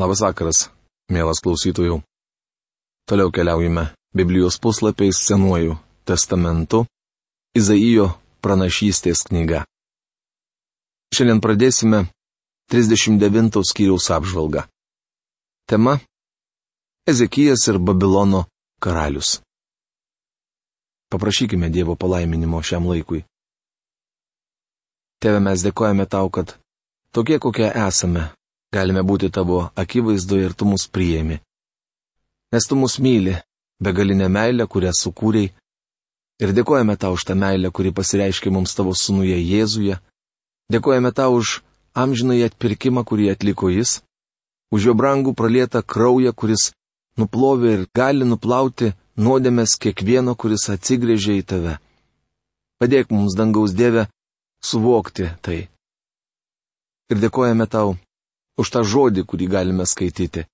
Labas vakaras, mielas klausytojų. Toliau keliaujame Biblijos puslapiais Senuoju testamentu, Izaijo pranašystės knyga. Šiandien pradėsime 39 skyriaus apžvalgą. Tema - Ezekijas ir Babilono karalius. Paprašykime Dievo palaiminimo šiam laikui. Tėve, mes dėkojame tau, kad tokie kokie esame, galime būti tavo akivaizdoje ir tu mus priėmi. Nes tu mus myli, begalinę meilę, kurią sukūrėjai, ir dėkojame tau už tą meilę, kuri pasireiškia mums tavo sunuje Jėzuje, dėkojame tau už amžinai atpirkimą, kurį atliko jis, už jo brangų pralietą kraują, kuris nuplovė ir gali nuplauti nuodėmės kiekvieno, kuris atsigrėžė į tave. Padėk mums, dangaus Dieve, suvokti tai. Ir dėkojame tau už tą žodį, kurį galime skaityti.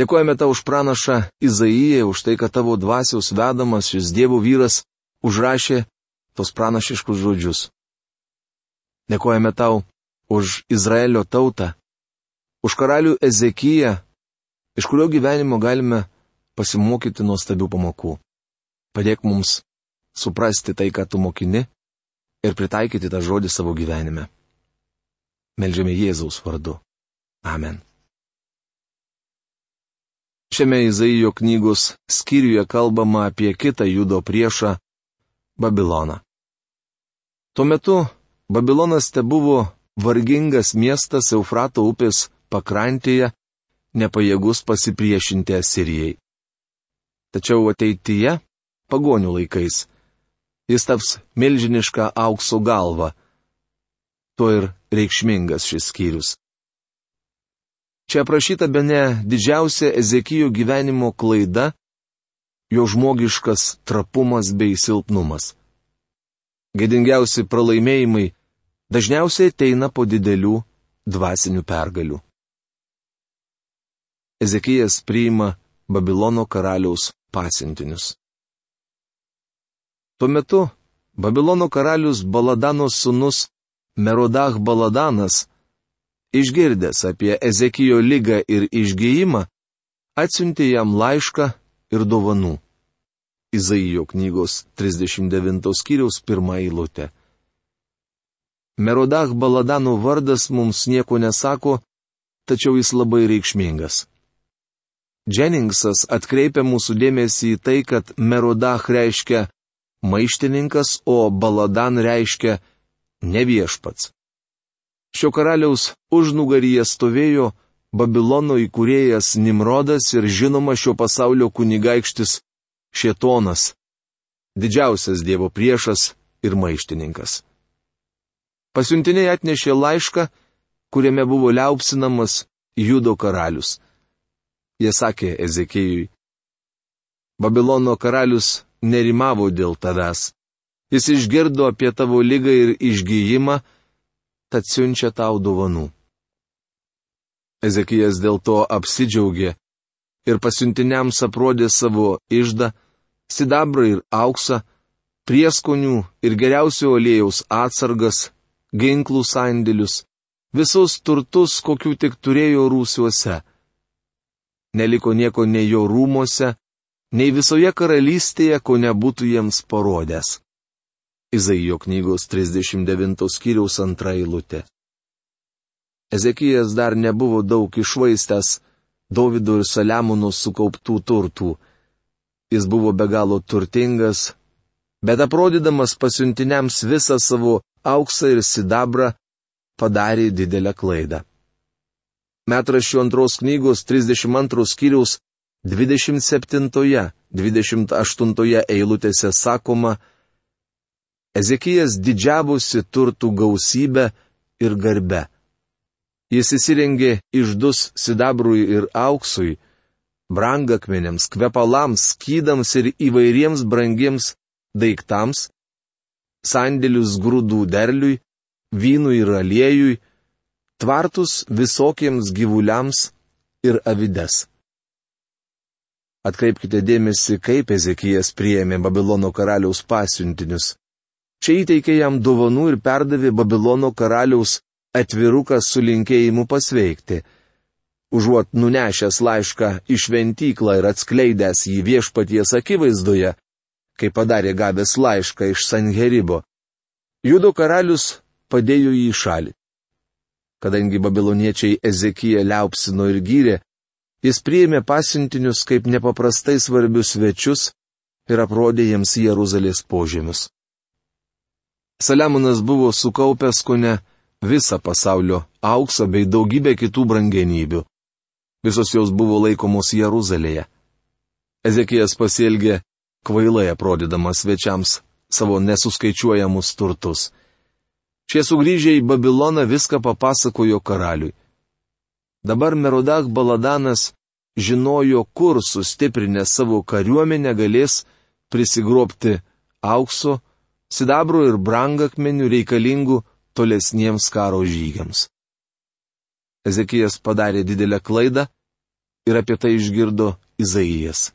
Dėkojame tau už pranašą Izaiją, už tai, kad tavo dvasiaus vedamas šis Dievo vyras užrašė tos pranašiškus žodžius. Dėkojame tau už Izraelio tautą, už karalių Ezekiją, iš kurio gyvenimo galime pasimokyti nuostabių pamokų. Padėk mums suprasti tai, ką tu mokini ir pritaikyti tą žodį savo gyvenime. Meldžiame Jėzaus vardu. Amen. Šiame Izaijo knygos skyriuje kalbama apie kitą judo priešą - Babiloną. Tuo metu Babilonas te buvo vargingas miestas Eufrato upės pakrantėje, nepajėgus pasipriešinti Asirijai. Tačiau ateityje, pagonių laikais, jis taps milžinišką aukso galvą. Tuo ir reikšmingas šis skyrius. Čia aprašyta be ne didžiausia Ezekijo gyvenimo klaida - jo žmogiškas trapumas bei silpnumas. Gėdingiausi pralaimėjimai dažniausiai ateina po didelių dvasinių pergalių. Ezekijas priima Babilono karaliaus pasintinius. Tuo metu Babilono karalius Baladano sūnus Merodah Baladanas išgirdęs apie Ezekijo lygą ir išgyjimą, atsiuntė jam laišką ir dovanų. Izaijo knygos 39 skyriaus pirmą eilutę. Merodah Baladano vardas mums nieko nesako, tačiau jis labai reikšmingas. Dženningsas atkreipia mūsų dėmesį į tai, kad Merodah reiškia maištininkas, o Baladan reiškia neviešpats. Šio karaliaus užnugaryje stovėjo Babilono įkūrėjas Nimrodas ir žinoma šio pasaulio kunigaikštis Šietonas, didžiausias Dievo priešas ir maištininkas. Pasiuntiniai atnešė laišką, kuriame buvo liaupsinamas Judo karalius. Jie sakė Ezekijui, Babilono karalius nerimavo dėl tavęs. Jis išgirdo apie tavo lygą ir išgyjimą, tad siunčia tau dovanų. Ezekijas dėl to apsidžiaugė ir pasiuntiniams aprodė savo išdą, sidabrą ir auksą, prieskonių ir geriausio olėjaus atsargas, ginklų sandėlius, visus turtus, kokių tik turėjo rūsiuose. Neliko nieko nei jo rūmose, nei visoje karalystėje, ko nebūtų jiems parodęs. Izaijo knygos 39 skyriaus antra eilutė. Ezekijas dar nebuvo daug išvaistęs Davido ir Saliamono sukauptų turtų. Jis buvo be galo turtingas, bet aprodydamas pasiuntiniams visą savo auksą ir sidabrą, padarė didelę klaidą. Metraščių antros knygos 32 skyriaus 27-28 eilutėse sakoma, Ezekijas didžiavosi turtų gausybę ir garbę. Jis įsirengė išdus sidabrui ir auksui, brangakmenėms, kvepalams, skydams ir įvairiems brangiems daiktams, sandėlius grūdų derliui, vynui ir aliejui, tvartus visokiems gyvuliams ir avides. Atkreipkite dėmesį, kaip Ezekijas priėmė Babilono karaliaus pasiuntinius. Čia įteikė jam dovanų ir perdavė Babilono karaliaus atviruką su linkėjimu pasveikti. užuot nunešęs laišką į šventyklą ir atskleidęs jį viešpaties akivaizdoje, kaip padarė gavęs laišką iš Sanheribo, Judo karalius padėjo jį į šalį. Kadangi babiloniečiai Ezekiją liaupsino ir gyrė, jis priėmė pasiuntinius kaip nepaprastai svarbius svečius ir aprodė jiems Jeruzalės požemius. Saliamonas buvo sukaupęs kone visą pasaulio auksą bei daugybę kitų brangenybių. Visos jos buvo laikomos Jeruzalėje. Ezekijas pasielgė kvailai aprodydamas svečiams savo nesuskaičiuojamus turtus. Šie sugrįžę į Babiloną viską papasakojo karaliui. Dabar Merodak Baladanas žinojo, kur sustiprinę savo kariuomenę galės prisigrobti aukso, sidabro ir brangakmenių reikalingų tolesniems karo žygiams. Ezekijas padarė didelę klaidą ir apie tai išgirdo Izaijas.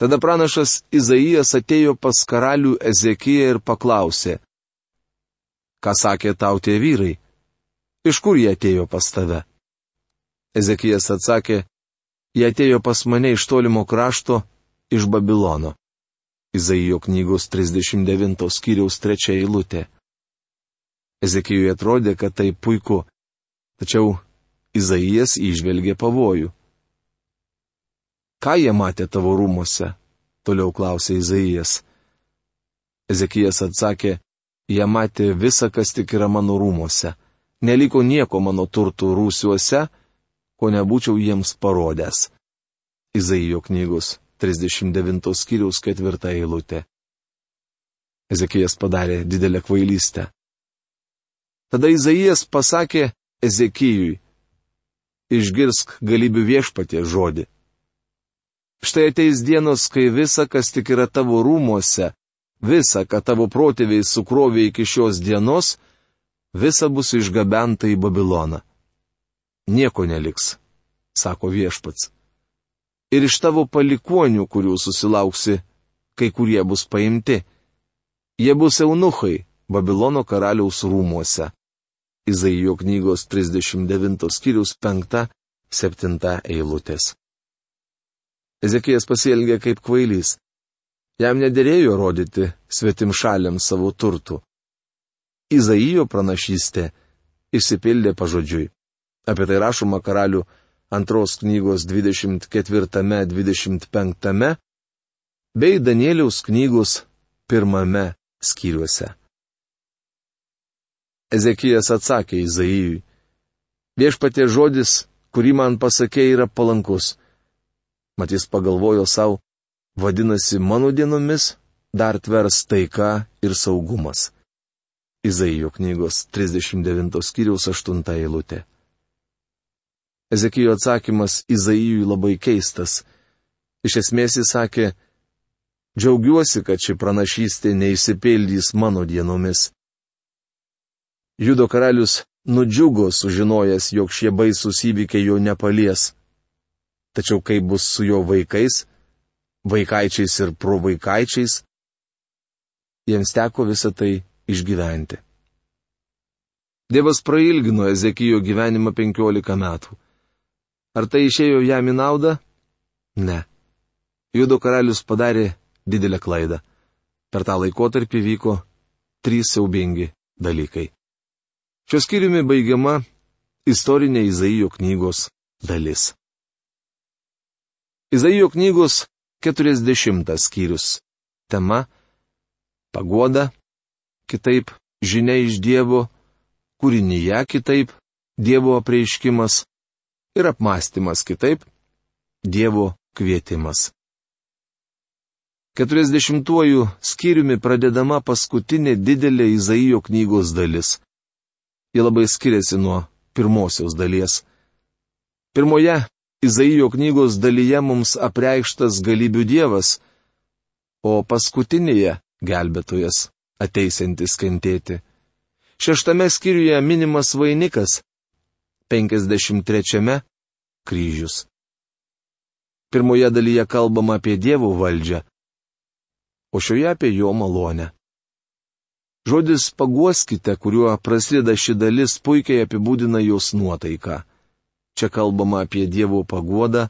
Tada pranašas Izaijas atėjo pas karalių Ezekiją ir paklausė, ką sakė tau tie vyrai, iš kur jie atėjo pas tave. Ezekijas atsakė, jie atėjo pas mane iš tolimo krašto, iš Babilono. Izaijo knygos 39 skyriaus 3 eilutė. Ezekijui atrodė, kad tai puiku, tačiau Izaijas išvelgė pavojų. Ką jie matė tavo rūmose? Toliau klausė Izaijas. Ezekijas atsakė, jie matė visą, kas tik yra mano rūmose. Neliko nieko mano turtų rūsiuose, ko nebūčiau jiems parodęs. Izaijo knygos 39 skyriaus 4 eilutė. Ezekijas padarė didelę kvailystę. Tada Izaijas pasakė Ezekijui, išgirsk galybių viešpatie žodį. Štai ateis dienos, kai visa, kas tik yra tavo rūmuose, visa, ką tavo protėviai sukrovė iki šios dienos, visa bus išgabenta į Babiloną. Nieko neliks, sako viešpats. Ir iš tavo palikonių, kurių susilauksi, kai kurie bus paimti. Jie bus eunuchai Babilono karaliaus rūmuose. Izaijo knygos 39 skyrius 5-7 eilutės. Ezekijas pasielgė kaip kvailys. Jam nedėrėjo rodyti svetim šaliam savo turtų. Izaijo pranašystė išsipildė pažodžiui. Apie tai rašoma karalių antros knygos 24-25 bei Danieliaus knygos pirmame skyriuose. Ezekijas atsakė Izaijui. Viešpatie žodis, kurį man pasakė, yra palankus mat jis pagalvojo savo, vadinasi, mano dienomis dar tvers taika ir saugumas. Izaijo knygos 39 skyriaus 8 eilutė. Ezekijo atsakymas Izaijui labai keistas. Iš esmės jis sakė, džiaugiuosi, kad ši pranašystė neįsipildys mano dienomis. Judo karalius nudžiugo sužinojęs, jog šie baisus įvykiai jo nepalies. Tačiau kaip bus su jo vaikais, vaikaičiais ir provaikaičiais, jiems teko visą tai išgyventi. Dievas prailgino Ezekijo gyvenimą penkiolika metų. Ar tai išėjo jam į naudą? Ne. Judo karalius padarė didelę klaidą. Per tą laikotarpį vyko trys siaubingi dalykai. Šios skyriumi baigiama istorinė Izaijo knygos dalis. Izaijo knygos 40 skyrius. Tema - pagoda, kitaip žinia iš Dievo, kūrinyje kitaip - Dievo apreiškimas ir apmąstymas kitaip - Dievo kvietimas. 40 skyriumi pradedama paskutinė didelė Izaijo knygos dalis. Ji labai skiriasi nuo pirmosios dalies. Pirmoje Izaijo knygos dalyje mums apreikštas galybių dievas, o paskutinėje - gelbėtojas, ateisantis kentėti. Šeštame skyriuje minimas vainikas, 53 - kryžius. Pirmoje dalyje kalbama apie dievų valdžią, o šioje apie jo malonę. Žodis paguoskite, kuriuo prasideda ši dalis, puikiai apibūdina jos nuotaiką. Čia kalbama apie Dievo paguodą,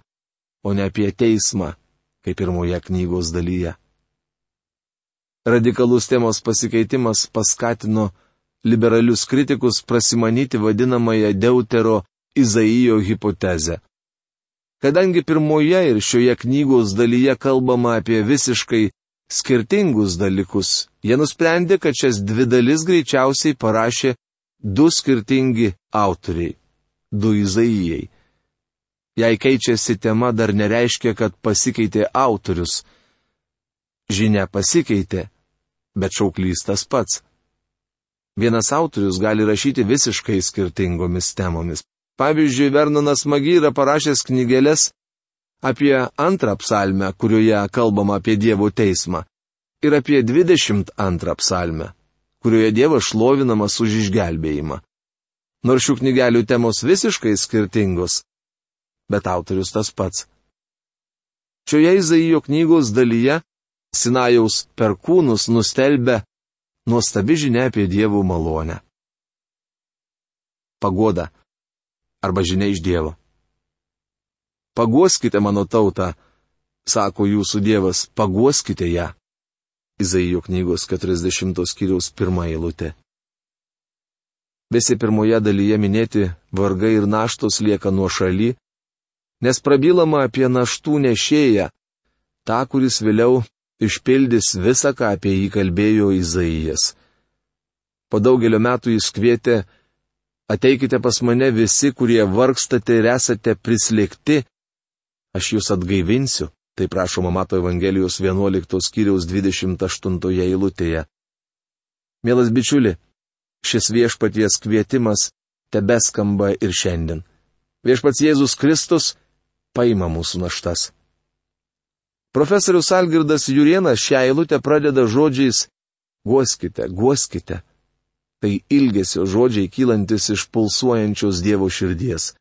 o ne apie teismą, kaip pirmoje knygos dalyje. Radikalus temos pasikeitimas paskatino liberalius kritikus prasimanyti vadinamąją Deutero Izaijo hipotezę. Kadangi pirmoje ir šioje knygos dalyje kalbama apie visiškai skirtingus dalykus, jie nusprendė, kad šias dvi dalis greičiausiai parašė du skirtingi autoriai - du Izaijai. Jei keičiasi tema, dar nereiškia, kad pasikeitė autorius. Žinia pasikeitė, bet šauklys tas pats. Vienas autorius gali rašyti visiškai skirtingomis temomis. Pavyzdžiui, Vernonas Magyra parašęs knygelės apie antrą psalmę, kurioje kalbama apie Dievo teismą, ir apie 22 psalmę, kurioje Dievas šlovinamas už išgelbėjimą. Nors šių knygelių temos visiškai skirtingos, bet autorius tas pats. Šioje Izaijo knygos dalyje Sinajaus perkūnus nustelbė nuostabi žinia apie Dievo malonę. Pagoda arba žinia iš Dievo. Paguoskite mano tautą, sako jūsų Dievas, paguoskite ją. Izaijo knygos 40 skyriaus pirmą eilutę. Visi pirmoje dalyje minėti vargai ir naštos lieka nuo šaly, nes prabilama apie naštų nešėją, tą, kuris vėliau išpildys visą, ką apie jį kalbėjo Izaijas. Po daugelio metų jis kvietė Ateikite pas mane visi, kurie vargstate ir esate prislėgti, aš jūs atgaivinsiu, tai prašoma Mato Evangelijos 11 skyriaus 28 eilutėje. Mielas bičiuli, šis viešpaties kvietimas tebeskamba ir šiandien. Viešpats Jėzus Kristus paima mūsų naštas. Profesorius Algirdas Jurienas šią eilutę pradeda žodžiais Guoskite, guoskite tai ilgesio žodžiai kylantis iš pulsuojančios Dievo širdies.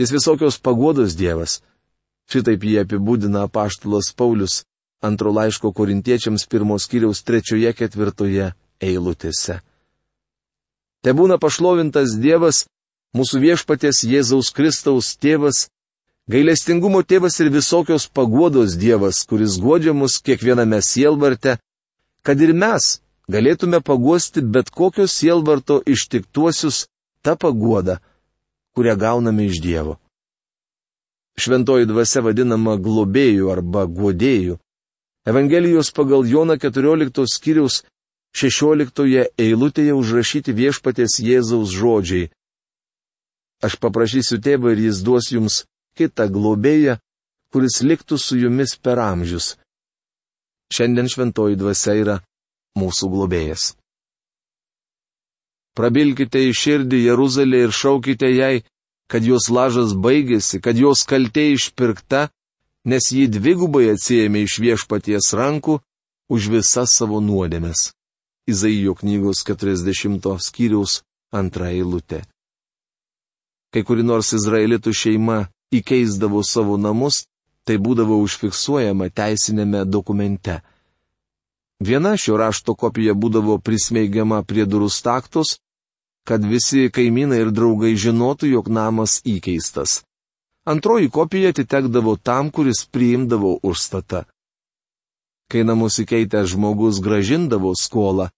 Jis visokios pagodos Dievas. Šitaip jį apibūdina apaštalas Paulius antro laiško korintiečiams pirmos kiriaus trečioje ketvirtoje eilutėse. Te būna pašlovintas Dievas, mūsų viešpatės Jėzaus Kristaus tėvas, gailestingumo tėvas ir visokios pagodos Dievas, kuris godžia mus kiekviename sielvarte, kad ir mes, galėtume paguosti bet kokios sielvarto ištiktuosius tą paguodą, kurią gauname iš Dievo. Šventoji dvasia vadinama globėjų arba guodėjų. Evangelijos pagal Joną 14 skyriaus 16 eilutėje užrašyti viešpatės Jėzaus žodžiai. Aš paprašysiu tėvą ir jis duos jums kitą globėją, kuris liktų su jumis per amžius. Šiandien šventoji dvasia yra mūsų globėjas. Prabilkite į širdį Jeruzalę ir šaukite jai, kad jos lažas baigėsi, kad jos kaltė išpirkta, nes ji dvigubai atsijėmė iš viešpaties rankų už visas savo nuodėmes. Izaijo knygos 40 skyriaus antra eilutė. Kai kuri nors izraelitų šeima įkeisdavo savo namus, tai būdavo užfiksuojama teisinėme dokumente. Viena šio rašto kopija būdavo prismeigiama prie durų staktos, kad visi kaimynai ir draugai žinotų, jog namas įkeistas. Antroji kopija atitekdavo tam, kuris priimdavo užstatą. Kai namus įkeitęs žmogus gražindavo skolą,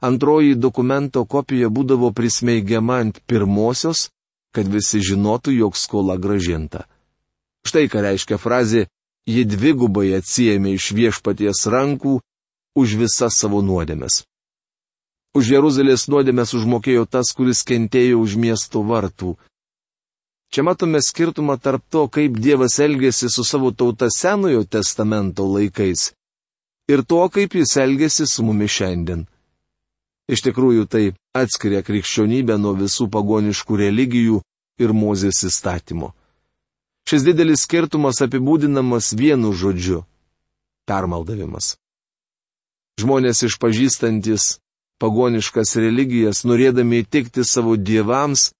antroji dokumento kopija būdavo prismeigiama ant pirmosios, kad visi žinotų, jog skola gražinta. Štai ką reiškia frazė, ji dvigubai atsijėmė iš viešpaties rankų už visas savo nuodėmes. Už Jeruzalės nuodėmes užmokėjo tas, kuris kentėjo už miesto vartų. Čia matome skirtumą tarp to, kaip Dievas elgėsi su savo tauta Senojo testamento laikais ir to, kaip jis elgėsi su mumis šiandien. Iš tikrųjų tai atskiria krikščionybę nuo visų pagoniškų religijų ir Mozės įstatymo. Šis didelis skirtumas apibūdinamas vienu žodžiu - permaldavimas. Žmonės išpažįstantis pagoniškas religijas, norėdami įtikti savo dievams,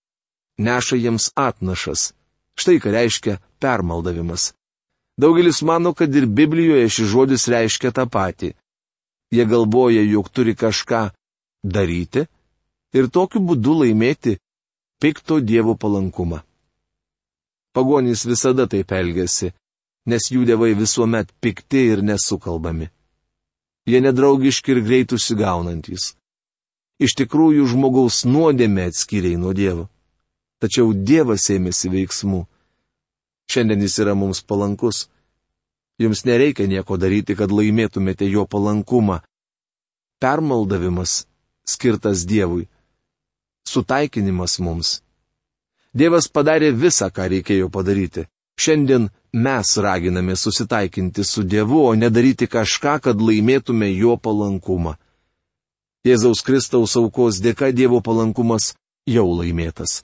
neša jiems atnašas. Štai ką reiškia permaldavimas. Daugelis mano, kad ir Biblijoje šis žodis reiškia tą patį. Jie galvoja, jog turi kažką daryti ir tokiu būdu laimėti pikto Dievo palankumą. Pagonys visada taip elgesi, nes jų dievai visuomet pikti ir nesukalbami. Jie nedraugiški ir greit užsigaunantis. Iš tikrųjų žmogaus nuodėmė atskiriai nuo Dievo. Tačiau Dievas ėmėsi veiksmų. Šiandien jis yra mums palankus. Jums nereikia nieko daryti, kad laimėtumėte jo palankumą. Permaldavimas skirtas Dievui. Sutaikinimas mums. Dievas padarė visą, ką reikėjo padaryti. Šiandien mes raginame susitaikinti su Dievu, o nedaryti kažką, kad laimėtume jo palankumą. Jėzaus Kristaus aukos dėka Dievo palankumas jau laimėtas.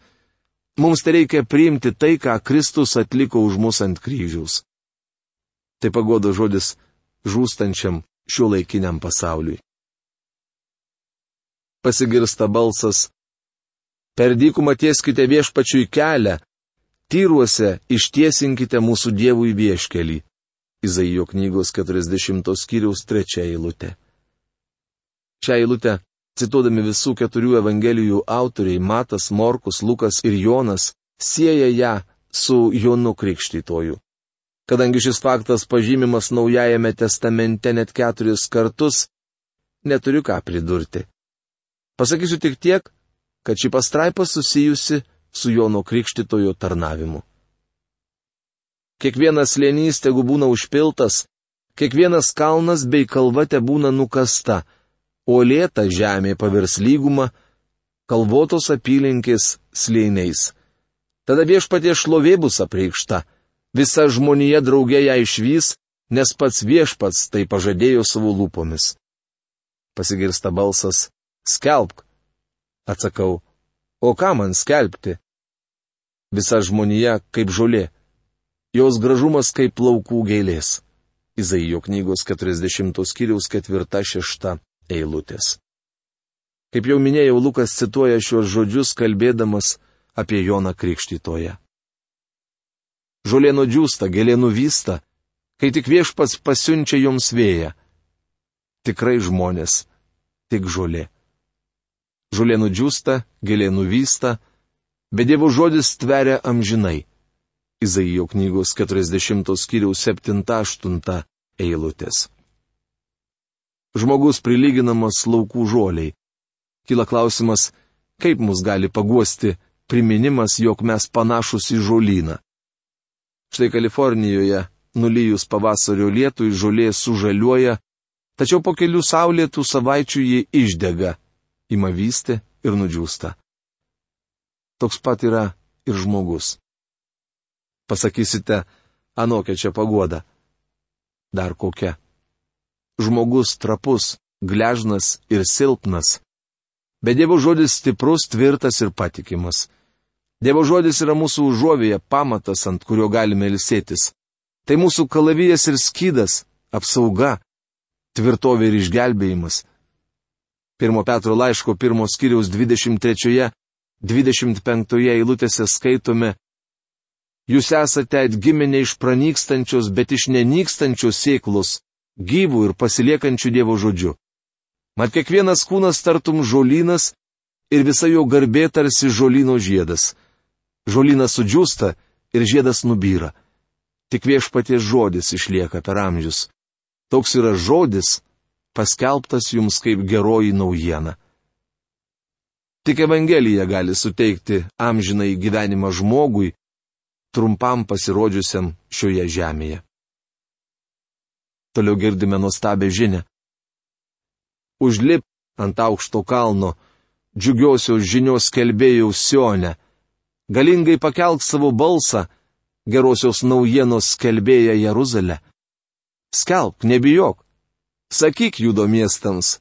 Mums tai reikia priimti tai, ką Kristus atliko už mus ant kryžiaus. Tai pagodo žodis žūstančiam šiuo laikiniam pasauliui. Pasigirsta balsas. Per dykumą tieskite viešpačiui kelią, tyruose ištiesinkite mūsų dievų į vieškelį. Izaijo knygos 40 skyriaus 3 eilutė. Šią eilutę, cituodami visų keturių evangelijų autoriai Matas, Morkus, Lukas ir Jonas, sieja ją su Jonu Krikštytoju. Kadangi šis faktas pažymimas Naujajame testamente net keturis kartus, neturiu ką pridurti. Pasakysiu tik tiek, kad ši pastraipa susijusi su Jono Krikštitojo tarnavimu. Kiekvienas lėnys tegu būna užpiltas, kiekvienas kalnas bei kalva te būna nukasta, o lėta žemė pavirs lygumą, kalvotos apylinkės slėniais. Tada viešpatie šlovė bus apreikšta, visa žmonija draugė ją išvys, nes pats viešpats tai pažadėjo savo lūpomis. Pasigirsta balsas - skelbk. Atsakau, o ką man skelbti? Visa žmonija kaip žolė, jos gražumas kaip plaukų gėlės. Izaijo knygos 40 skyriaus 4-6 eilutės. Kaip jau minėjau, Lukas cituoja šios žodžius kalbėdamas apie Joną Krikštytoje. Žolė nudžiūsta, gėlė nuvysta, kai tik viešpats pasiunčia joms vėją. Tikrai žmonės, tik žolė. Žolė nudžiūsta, gėlė nuvysta, bet Dievo žodis tveria amžinai. Izaijo knygos 40 skyriaus 7-8 eilutės. Žmogus prilyginamas laukų žoliai. Kila klausimas, kaip mus gali paguosti priminimas, jog mes panašus į žolyną. Štai Kalifornijoje, nulyjus pavasario lietui, žolė sužaliuoja, tačiau po kelių saulėtų savaičių ji išdega, ima vysti ir nudžiūsta toks pat yra ir žmogus. Pasakysite, anokia čia pagoda. Dar kokia. Žmogus trapus, gležnas ir silpnas. Bet Dievo žodis stiprus, tvirtas ir patikimas. Dievo žodis yra mūsų užuovėje, pamatas, ant kurio galime ilsėtis. Tai mūsų kalavijas ir skydas, apsauga, tvirtovė ir išgelbėjimas. Pirmo Petro laiško pirmos kiriaus 23 25 eilutėse skaitome, Jūs esate atgimę ne iš pranykstančios, bet iš nenykstančios sėklos, gyvų ir pasiliekančių Dievo žodžiu. Mat kiekvienas kūnas tartum žolynas ir visa jo garbė tarsi žolino žiedas. Žolynas sudžiūsta ir žiedas nubyra. Tik viešpaties žodis išlieka per amžius. Toks yra žodis, paskelbtas jums kaip geroji naujiena. Tik Evangelija gali suteikti amžinai gyvenimą žmogui, trumpam pasirodžiusiam šioje žemėje. Toliau girdime nuostabę žinę. Užlip ant aukšto kalno, džiugiosios žinios kelbėjau Sionę, galingai pakelk savo balsą, gerosios naujienos skelbėja Jeruzalę. Skelbk, nebijok, sakyk judo miestams,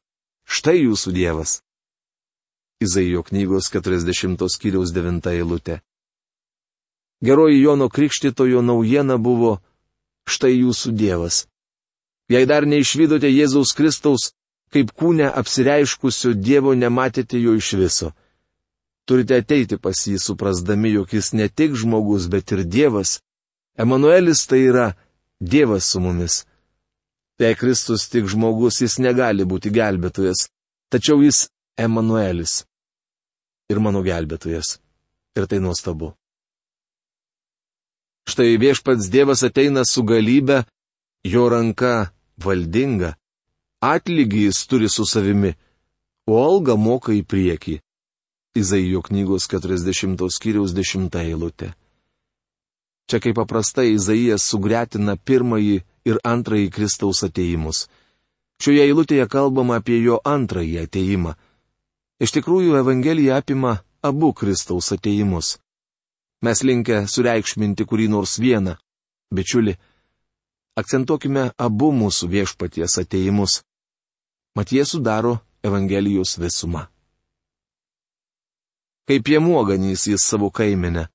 štai jūsų Dievas. Izaijo knygos 40 skyriaus 9 eilutė. Geroji Jono Krikštitojo naujiena buvo štai jūsų Dievas. Jei dar neišvydote Jėzaus Kristaus, kaip kūne apsireiškusio Dievo nematėte jo iš viso. Turite ateiti pas jį suprasdami, jog jis ne tik žmogus, bet ir Dievas. Emanuelis tai yra Dievas su mumis. Jei Kristus tik žmogus, jis negali būti gelbėtojas, tačiau jis Emanuelis ir mano gelbėtojas. Ir tai nuostabu. Štai viešpats Dievas ateina su galybė, jo ranka valdinga, atlygį jis turi su savimi, o algą moka į priekį. Izaijo knygos 40 skyriaus 10 eilutė. Čia kaip paprastai Izaijas sugretina pirmąjį ir antrąjį Kristaus ateimus. Šioje eilutėje kalbama apie jo antrąjį ateimą. Iš tikrųjų, Evangelija apima abu Kristaus ateimus. Mes linkę sureikšminti kurį nors vieną. Bičiuli, akcentuokime abu mūsų viešpaties ateimus. Mat jie sudaro Evangelijos visumą. Kaip piemuoganys jis savo kaiminę,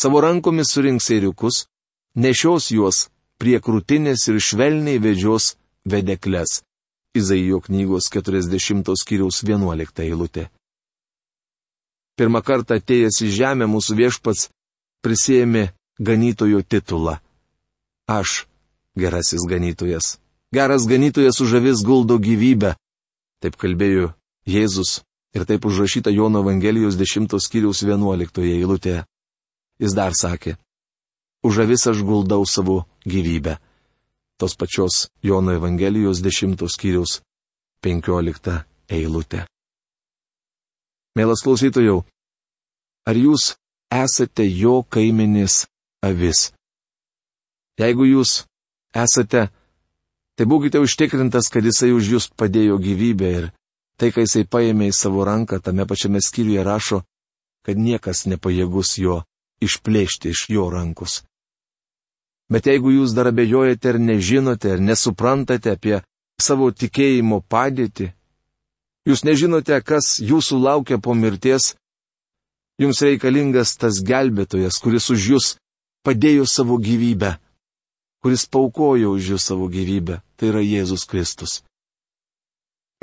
savo rankomis surinks eiriukus, nešios juos prie krūtinės ir švelniai vedžios vedeklės. Izaijo knygos 40 skyriaus 11 eilutė. Pirmą kartą atėjęs į žemę mūsų viešpats prisėmė ganytojo titulą. Aš, gerasis ganytojas. Geras ganytojas už avis guldo gyvybę. Taip kalbėjo Jėzus ir taip užrašyta Jono Evangelijos 10 skyriaus 11 eilutėje. Jis dar sakė, už avis aš guldau savo gyvybę tos pačios Jono Evangelijos 10 skyriaus 15 eilutė. Mielas klausytojau, ar jūs esate jo kaiminės avis? Jeigu jūs esate, tai būkite užtikrintas, kad jisai už jūs padėjo gyvybę ir tai, kai jisai paėmė į savo ranką, tame pačiame skyriuje rašo, kad niekas nepajėgus jo išplėšti iš jo rankos. Bet jeigu jūs dar abejojate ir nežinote ir nesuprantate apie savo tikėjimo padėtį, jūs nežinote, kas jūsų laukia po mirties, jums reikalingas tas gelbėtojas, kuris už jūs padėjo savo gyvybę, kuris paukojo už jūs savo gyvybę, tai yra Jėzus Kristus.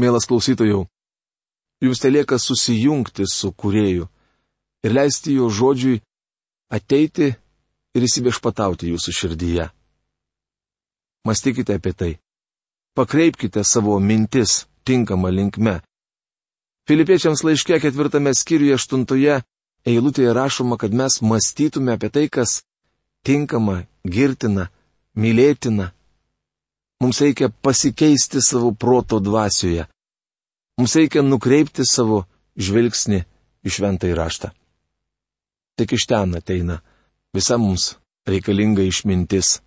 Mielas klausytojau, jums telieka susijungti su kurėju ir leisti jo žodžiui ateiti ir įsiviešpatauti jūsų širdyje. Mąstykite apie tai. Pakreipkite savo mintis tinkamą linkme. Filipiečiams laiške ketvirtame skyriuje aštuntoje eilutėje rašoma, kad mes mąstytume apie tai, kas tinkama, girtina, mylėtina. Mums reikia pasikeisti savo proto dvasioje. Mums reikia nukreipti savo žvilgsnį į šventą įraštą. Tik iš ten ateina Visa mums reikalinga išmintis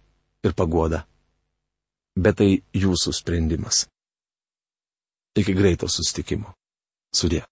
ir pagoda. Bet tai jūsų sprendimas. Iki greito sustikimo. Sudė.